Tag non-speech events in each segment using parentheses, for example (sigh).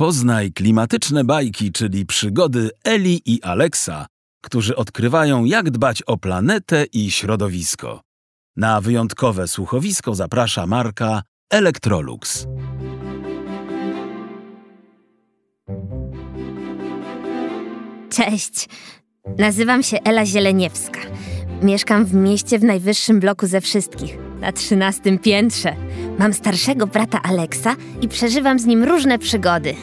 Poznaj klimatyczne bajki, czyli przygody Eli i Aleksa, którzy odkrywają, jak dbać o planetę i środowisko. Na wyjątkowe słuchowisko zaprasza marka Electrolux. Cześć, nazywam się Ela Zieleniewska. Mieszkam w mieście w najwyższym bloku ze wszystkich, na trzynastym piętrze. Mam starszego brata Aleksa i przeżywam z nim różne przygody.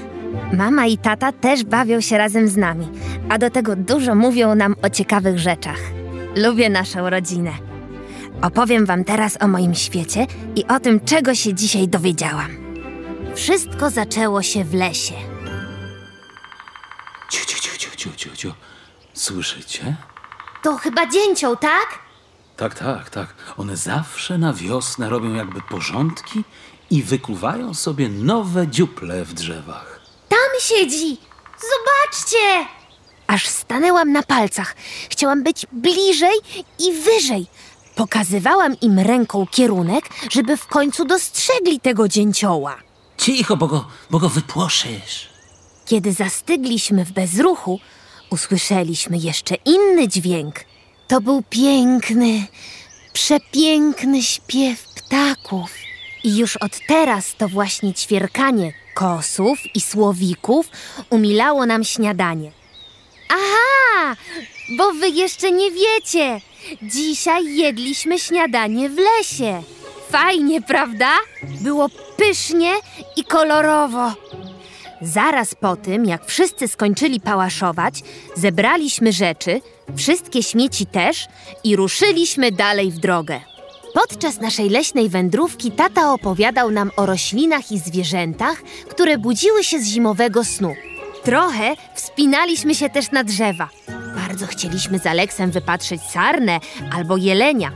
Mama i tata też bawią się razem z nami, a do tego dużo mówią nam o ciekawych rzeczach. Lubię naszą rodzinę. Opowiem Wam teraz o moim świecie i o tym, czego się dzisiaj dowiedziałam. Wszystko zaczęło się w lesie. Ciu, ciu, ciu, ciu, ciu, ciu. Słyszycie? To chyba dzięcioł, tak? Tak, tak, tak. One zawsze na wiosnę robią jakby porządki i wykuwają sobie nowe dziuple w drzewach. Tam siedzi! Zobaczcie! Aż stanęłam na palcach. Chciałam być bliżej i wyżej. Pokazywałam im ręką kierunek, żeby w końcu dostrzegli tego dzięcioła. Cicho, bo go, bo go wypłoszysz. Kiedy zastygliśmy w bezruchu, usłyszeliśmy jeszcze inny dźwięk. To był piękny, przepiękny śpiew ptaków. I już od teraz to właśnie ćwierkanie kosów i słowików umilało nam śniadanie. Aha, bo wy jeszcze nie wiecie. Dzisiaj jedliśmy śniadanie w lesie. Fajnie, prawda? Było pysznie i kolorowo. Zaraz po tym, jak wszyscy skończyli pałaszować, zebraliśmy rzeczy, wszystkie śmieci też i ruszyliśmy dalej w drogę. Podczas naszej leśnej wędrówki tata opowiadał nam o roślinach i zwierzętach, które budziły się z zimowego snu. Trochę wspinaliśmy się też na drzewa. Bardzo chcieliśmy z Aleksem wypatrzeć sarnę albo jelenia,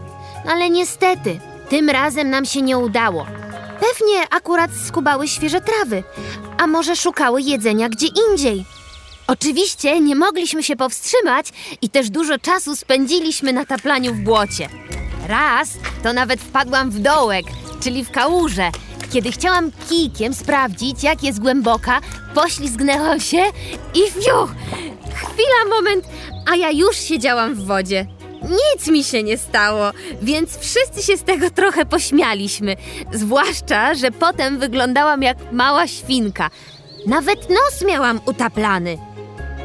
ale niestety, tym razem nam się nie udało. Pewnie akurat skubały świeże trawy, a może szukały jedzenia gdzie indziej. Oczywiście nie mogliśmy się powstrzymać i też dużo czasu spędziliśmy na taplaniu w błocie. Raz to nawet wpadłam w dołek, czyli w kałużę. Kiedy chciałam kijkiem sprawdzić, jak jest głęboka, poślizgnęłam się i fiuch! Chwila, moment, a ja już siedziałam w wodzie. Nic mi się nie stało, więc wszyscy się z tego trochę pośmialiśmy. Zwłaszcza, że potem wyglądałam jak mała świnka. Nawet nos miałam utaplany.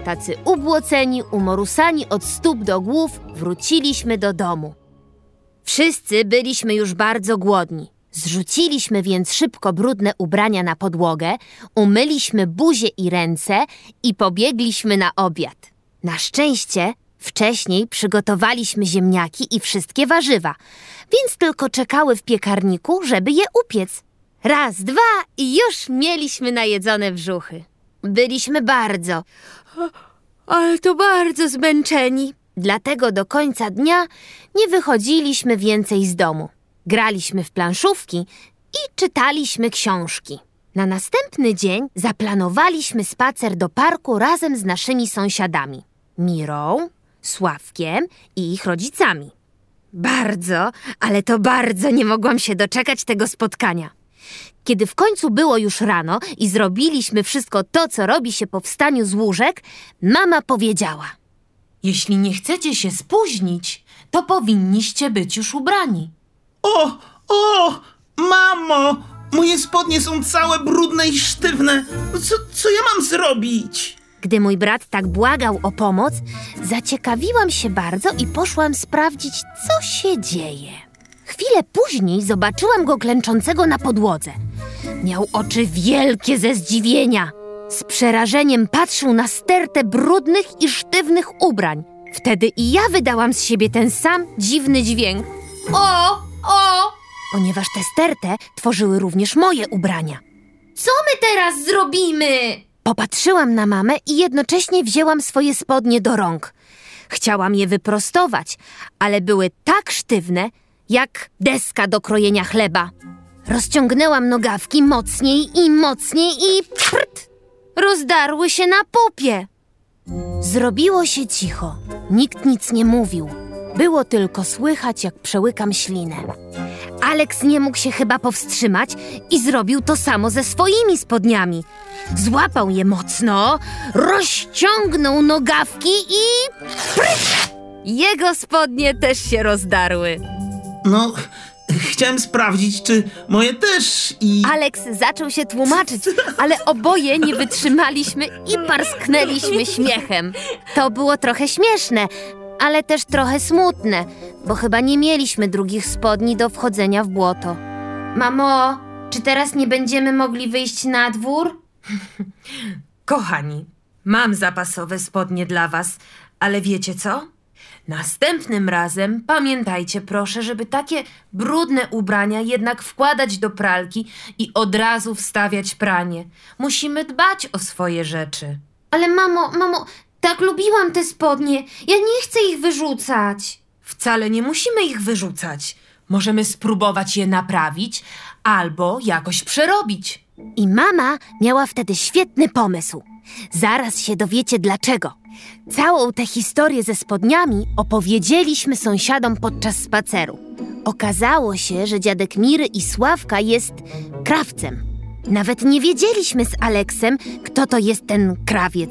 Tacy ubłoceni, umorusani od stóp do głów, wróciliśmy do domu. Wszyscy byliśmy już bardzo głodni. Zrzuciliśmy więc szybko brudne ubrania na podłogę, umyliśmy buzie i ręce i pobiegliśmy na obiad. Na szczęście wcześniej przygotowaliśmy ziemniaki i wszystkie warzywa, więc tylko czekały w piekarniku, żeby je upiec. Raz, dwa i już mieliśmy najedzone brzuchy. Byliśmy bardzo, ale to bardzo zmęczeni. Dlatego do końca dnia nie wychodziliśmy więcej z domu. Graliśmy w planszówki i czytaliśmy książki. Na następny dzień zaplanowaliśmy spacer do parku razem z naszymi sąsiadami Mirą, Sławkiem i ich rodzicami. Bardzo, ale to bardzo nie mogłam się doczekać tego spotkania. Kiedy w końcu było już rano i zrobiliśmy wszystko to, co robi się po wstaniu z łóżek, mama powiedziała – Jeśli nie chcecie się spóźnić, to powinniście być już ubrani. O, o, mamo! Moje spodnie są całe brudne i sztywne. Co, co ja mam zrobić? Gdy mój brat tak błagał o pomoc, zaciekawiłam się bardzo i poszłam sprawdzić, co się dzieje. Chwilę później zobaczyłam go klęczącego na podłodze. Miał oczy wielkie ze zdziwienia. Z przerażeniem patrzył na stertę brudnych i sztywnych ubrań. Wtedy i ja wydałam z siebie ten sam dziwny dźwięk. O, o! Ponieważ tę stertę tworzyły również moje ubrania. Co my teraz zrobimy? Popatrzyłam na mamę i jednocześnie wzięłam swoje spodnie do rąk. Chciałam je wyprostować, ale były tak sztywne, jak deska do krojenia chleba. Rozciągnęłam nogawki mocniej i mocniej i prt! Rozdarły się na pupie. Zrobiło się cicho. Nikt nic nie mówił. Było tylko słychać, jak przełykam ślinę. Alex nie mógł się chyba powstrzymać i zrobił to samo ze swoimi spodniami. Złapał je mocno, rozciągnął nogawki i... Pryk! Jego spodnie też się rozdarły. No, chciałem sprawdzić, czy moje też i... Alex zaczął się tłumaczyć, ale oboje nie wytrzymaliśmy i parsknęliśmy śmiechem. To było trochę śmieszne, ale też trochę smutne, bo chyba nie mieliśmy drugich spodni do wchodzenia w błoto. Mamo, czy teraz nie będziemy mogli wyjść na dwór? Kochani, mam zapasowe spodnie dla was, ale wiecie co? Następnym razem pamiętajcie proszę, żeby takie brudne ubrania jednak wkładać do pralki i od razu wstawiać pranie. Musimy dbać o swoje rzeczy. Ale mamo, mamo, tak lubiłam te spodnie. Ja nie chcę ich wyrzucać. Wcale nie musimy ich wyrzucać. Możemy spróbować je naprawić albo jakoś przerobić. I mama miała wtedy świetny pomysł. Zaraz się dowiecie dlaczego. Całą tę historię ze spodniami opowiedzieliśmy sąsiadom podczas spaceru. Okazało się, że dziadek Miry i Sławka jest krawcem. Nawet nie wiedzieliśmy z Aleksem, kto to jest ten krawiec.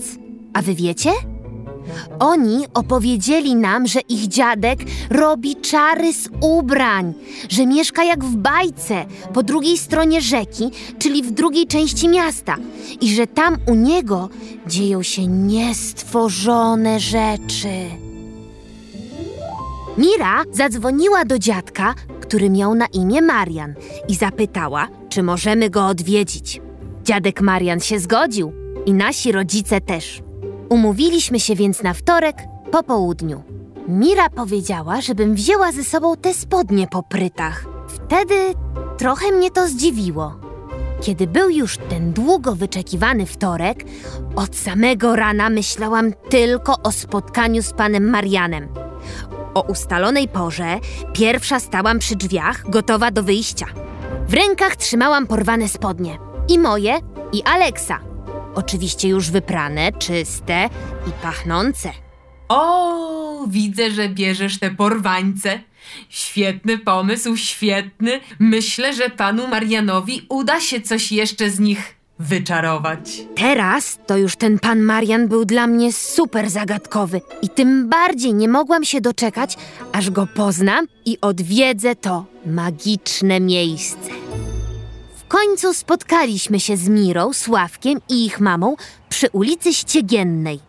A wy wiecie? Oni opowiedzieli nam, że ich dziadek robi czary z ubrań, że mieszka jak w bajce po drugiej stronie rzeki, czyli w drugiej części miasta, i że tam u niego dzieją się niestworzone rzeczy. Mira zadzwoniła do dziadka, który miał na imię Marian, i zapytała, czy możemy go odwiedzić. Dziadek Marian się zgodził i nasi rodzice też. Umówiliśmy się więc na wtorek po południu. Mira powiedziała, żebym wzięła ze sobą te spodnie po prytach. Wtedy trochę mnie to zdziwiło. Kiedy był już ten długo wyczekiwany wtorek, od samego rana myślałam tylko o spotkaniu z panem Marianem. O ustalonej porze pierwsza stałam przy drzwiach, gotowa do wyjścia. W rękach trzymałam porwane spodnie. I moje, i Aleksa. Oczywiście już wyprane, czyste i pachnące. O, widzę, że bierzesz te porwańce. Świetny pomysł, świetny. Myślę, że panu Marianowi uda się coś jeszcze z nich wyczarować. Teraz to już ten pan Marian był dla mnie super zagadkowy i tym bardziej nie mogłam się doczekać, aż go poznam i odwiedzę to magiczne miejsce. W końcu spotkaliśmy się z Mirą, Sławkiem i ich mamą przy ulicy Ściegiennej.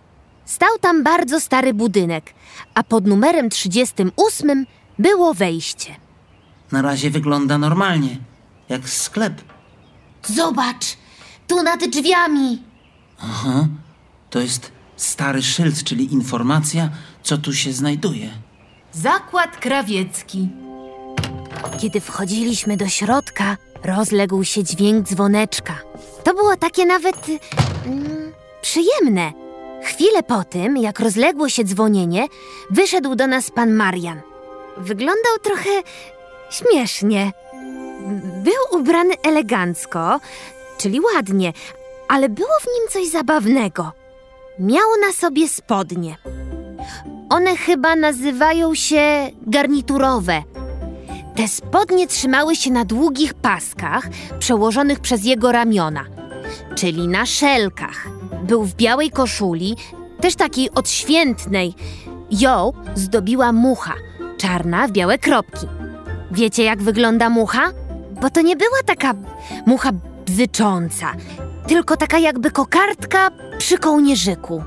Stał tam bardzo stary budynek, a pod numerem 38 było wejście. Na razie wygląda normalnie, jak sklep. Zobacz, tu nad drzwiami. Aha, to jest stary szyld, czyli informacja, co tu się znajduje. Zakład krawiecki. Kiedy wchodziliśmy do środka, rozległ się dźwięk dzwoneczka. To było takie nawet mm, przyjemne. Chwilę po tym, jak rozległo się dzwonienie, wyszedł do nas pan Marian. Wyglądał trochę śmiesznie. Był ubrany elegancko, czyli ładnie, ale było w nim coś zabawnego. Miał na sobie spodnie. One chyba nazywają się garniturowe. Te spodnie trzymały się na długich paskach przełożonych przez jego ramiona, czyli na szelkach. Był w białej koszuli, też takiej odświętnej. Ją zdobiła mucha, czarna w białe kropki. Wiecie, jak wygląda mucha? Bo to nie była taka mucha bzycząca, tylko taka jakby kokardka przy kołnierzyku.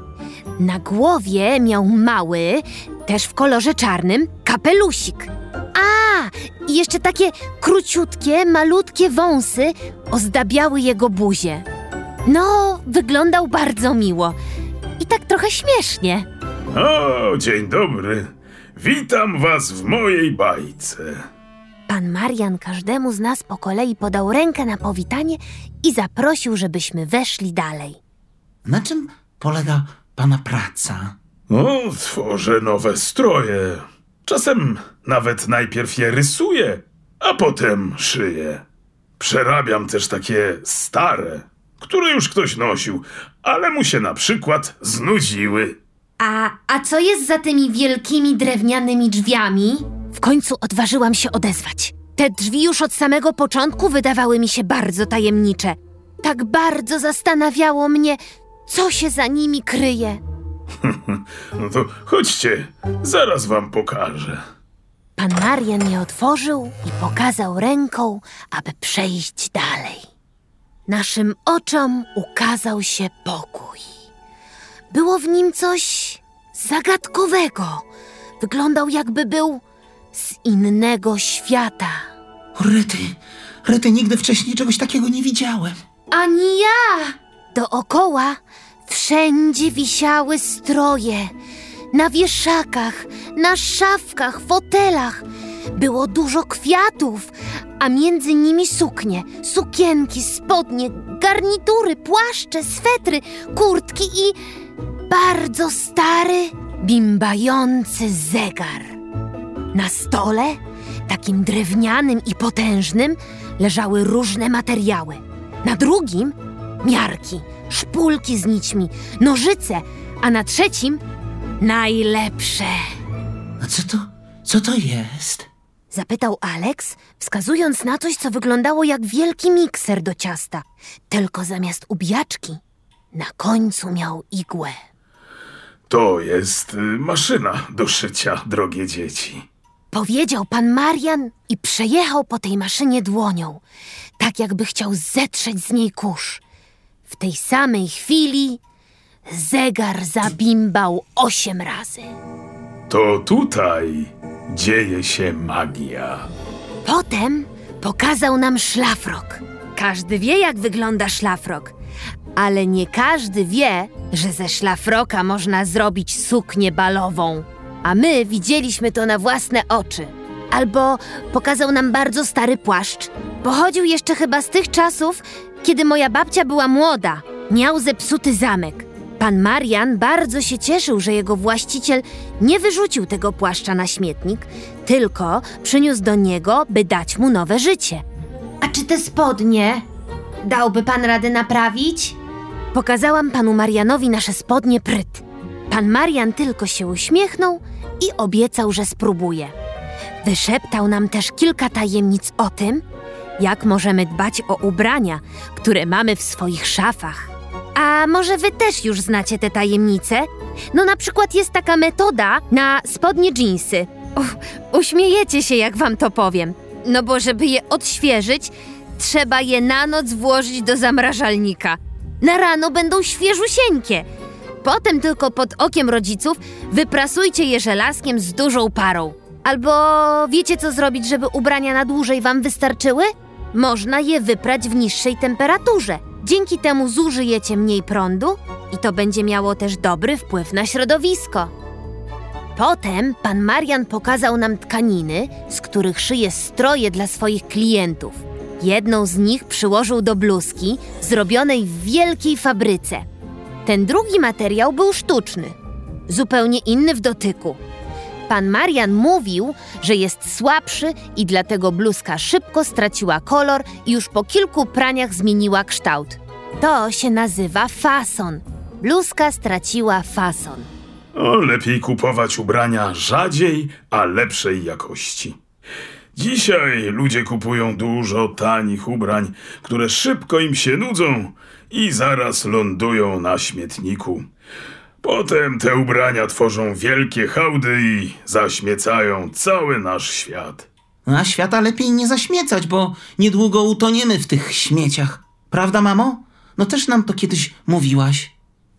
Na głowie miał mały, też w kolorze czarnym, kapelusik. A, i jeszcze takie króciutkie, malutkie wąsy ozdabiały jego buzię. No, wyglądał bardzo miło i tak trochę śmiesznie. O, dzień dobry. Witam was w mojej bajce. Pan Marian każdemu z nas po kolei podał rękę na powitanie i zaprosił, żebyśmy weszli dalej. Na czym polega pana praca? O, tworzę nowe stroje. Czasem nawet najpierw je rysuję, a potem szyję. Przerabiam też takie stare, które już ktoś nosił, ale mu się na przykład znudziły. A, a co jest za tymi wielkimi drewnianymi drzwiami? W końcu odważyłam się odezwać. Te drzwi już od samego początku wydawały mi się bardzo tajemnicze. Tak bardzo zastanawiało mnie, co się za nimi kryje. (laughs) No to chodźcie, zaraz wam pokażę. Pan Marian je otworzył i pokazał ręką, aby przejść dalej. Naszym oczom ukazał się pokój. Było w nim coś zagadkowego. Wyglądał jakby był z innego świata. Rety, Rety, nigdy wcześniej czegoś takiego nie widziałem. Ani ja! Dookoła wszędzie wisiały stroje. Na wieszakach, na szafkach, fotelach. Było dużo kwiatów, a między nimi suknie, sukienki, spodnie, garnitury, płaszcze, swetry, kurtki i bardzo stary, bimbający zegar. Na stole, takim drewnianym i potężnym, leżały różne materiały. Na drugim miarki, szpulki z nićmi, nożyce, a na trzecim najlepsze. A co to, co to jest? Zapytał Alex, wskazując na coś, co wyglądało jak wielki mikser do ciasta. Tylko zamiast ubijaczki, na końcu miał igłę. To jest y, maszyna do szycia, drogie dzieci. Powiedział pan Marian i przejechał po tej maszynie dłonią, tak jakby chciał zetrzeć z niej kurz. W tej samej chwili zegar zabimbał osiem razy. To tutaj dzieje się magia. Potem pokazał nam szlafrok. Każdy wie, jak wygląda szlafrok, ale nie każdy wie, że ze szlafroka można zrobić suknię balową. A my widzieliśmy to na własne oczy. Albo pokazał nam bardzo stary płaszcz. Pochodził jeszcze chyba z tych czasów, kiedy moja babcia była młoda. Miał zepsuty zamek. Pan Marian bardzo się cieszył, że jego właściciel nie wyrzucił tego płaszcza na śmietnik, tylko przyniósł do niego, by dać mu nowe życie. A czy te spodnie dałby pan radę naprawić? Pokazałam panu Marianowi nasze spodnie pryt. Pan Marian tylko się uśmiechnął i obiecał, że spróbuje. Wyszeptał nam też kilka tajemnic o tym, jak możemy dbać o ubrania, które mamy w swoich szafach. A może wy też już znacie te tajemnice? No na przykład jest taka metoda na spodnie dżinsy. Uff, uśmiejecie się, jak wam to powiem. No bo żeby je odświeżyć, trzeba je na noc włożyć do zamrażalnika. Na rano będą świeżusieńkie. Potem tylko pod okiem rodziców wyprasujcie je żelazkiem z dużą parą. Albo wiecie co zrobić, żeby ubrania na dłużej wam wystarczyły? Można je wyprać w niższej temperaturze. Dzięki temu zużyjecie mniej prądu i to będzie miało też dobry wpływ na środowisko. Potem pan Marian pokazał nam tkaniny, z których szyje stroje dla swoich klientów. Jedną z nich przyłożył do bluzki, zrobionej w wielkiej fabryce. Ten drugi materiał był sztuczny, zupełnie inny w dotyku. Pan Marian mówił, że jest słabszy i dlatego bluzka szybko straciła kolor i już po kilku praniach zmieniła kształt. To się nazywa fason. Bluzka straciła fason. O, lepiej kupować ubrania rzadziej, a lepszej jakości. Dzisiaj ludzie kupują dużo tanich ubrań, które szybko im się nudzą i zaraz lądują na śmietniku. Potem te ubrania tworzą wielkie hałdy i zaśmiecają cały nasz świat. A świata lepiej nie zaśmiecać, bo niedługo utoniemy w tych śmieciach. Prawda, mamo? No też nam to kiedyś mówiłaś.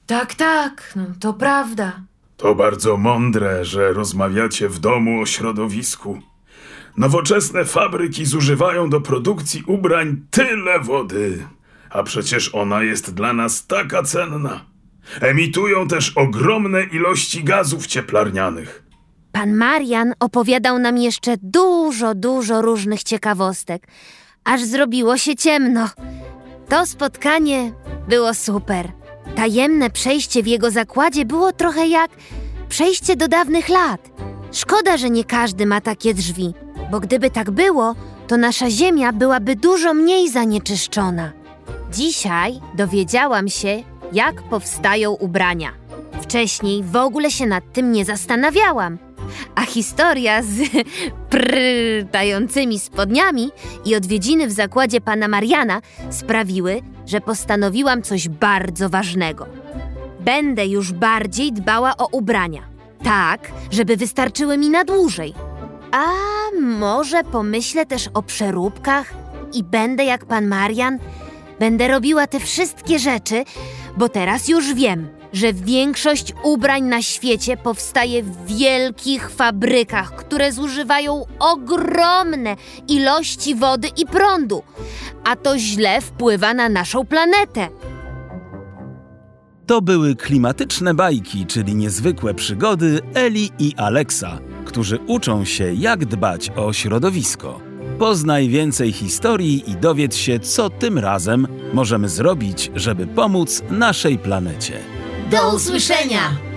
Tak, tak, no, to prawda. To bardzo mądre, że rozmawiacie w domu o środowisku. Nowoczesne fabryki zużywają do produkcji ubrań tyle wody, a przecież ona jest dla nas taka cenna. Emitują też ogromne ilości gazów cieplarnianych. Pan Marian opowiadał nam jeszcze dużo, dużo różnych ciekawostek, aż zrobiło się ciemno. To spotkanie było super. Tajemne przejście w jego zakładzie było trochę jak przejście do dawnych lat. Szkoda, że nie każdy ma takie drzwi, bo gdyby tak było, to nasza ziemia byłaby dużo mniej zanieczyszczona. Dzisiaj dowiedziałam się, jak powstają ubrania. Wcześniej w ogóle się nad tym nie zastanawiałam. A historia z (laughs) prtającymi spodniami i odwiedziny w zakładzie pana Mariana sprawiły, że postanowiłam coś bardzo ważnego. Będę już bardziej dbała o ubrania. Tak, żeby wystarczyły mi na dłużej. A może pomyślę też o przeróbkach i będę jak pan Marian? Będę robiła te wszystkie rzeczy, bo teraz już wiem, że większość ubrań na świecie powstaje w wielkich fabrykach, które zużywają ogromne ilości wody i prądu, a to źle wpływa na naszą planetę. To były klimatyczne bajki, czyli niezwykłe przygody Eli i Aleksa, którzy uczą się, jak dbać o środowisko. Poznaj więcej historii i dowiedz się, co tym razem możemy zrobić, żeby pomóc naszej planecie. Do usłyszenia!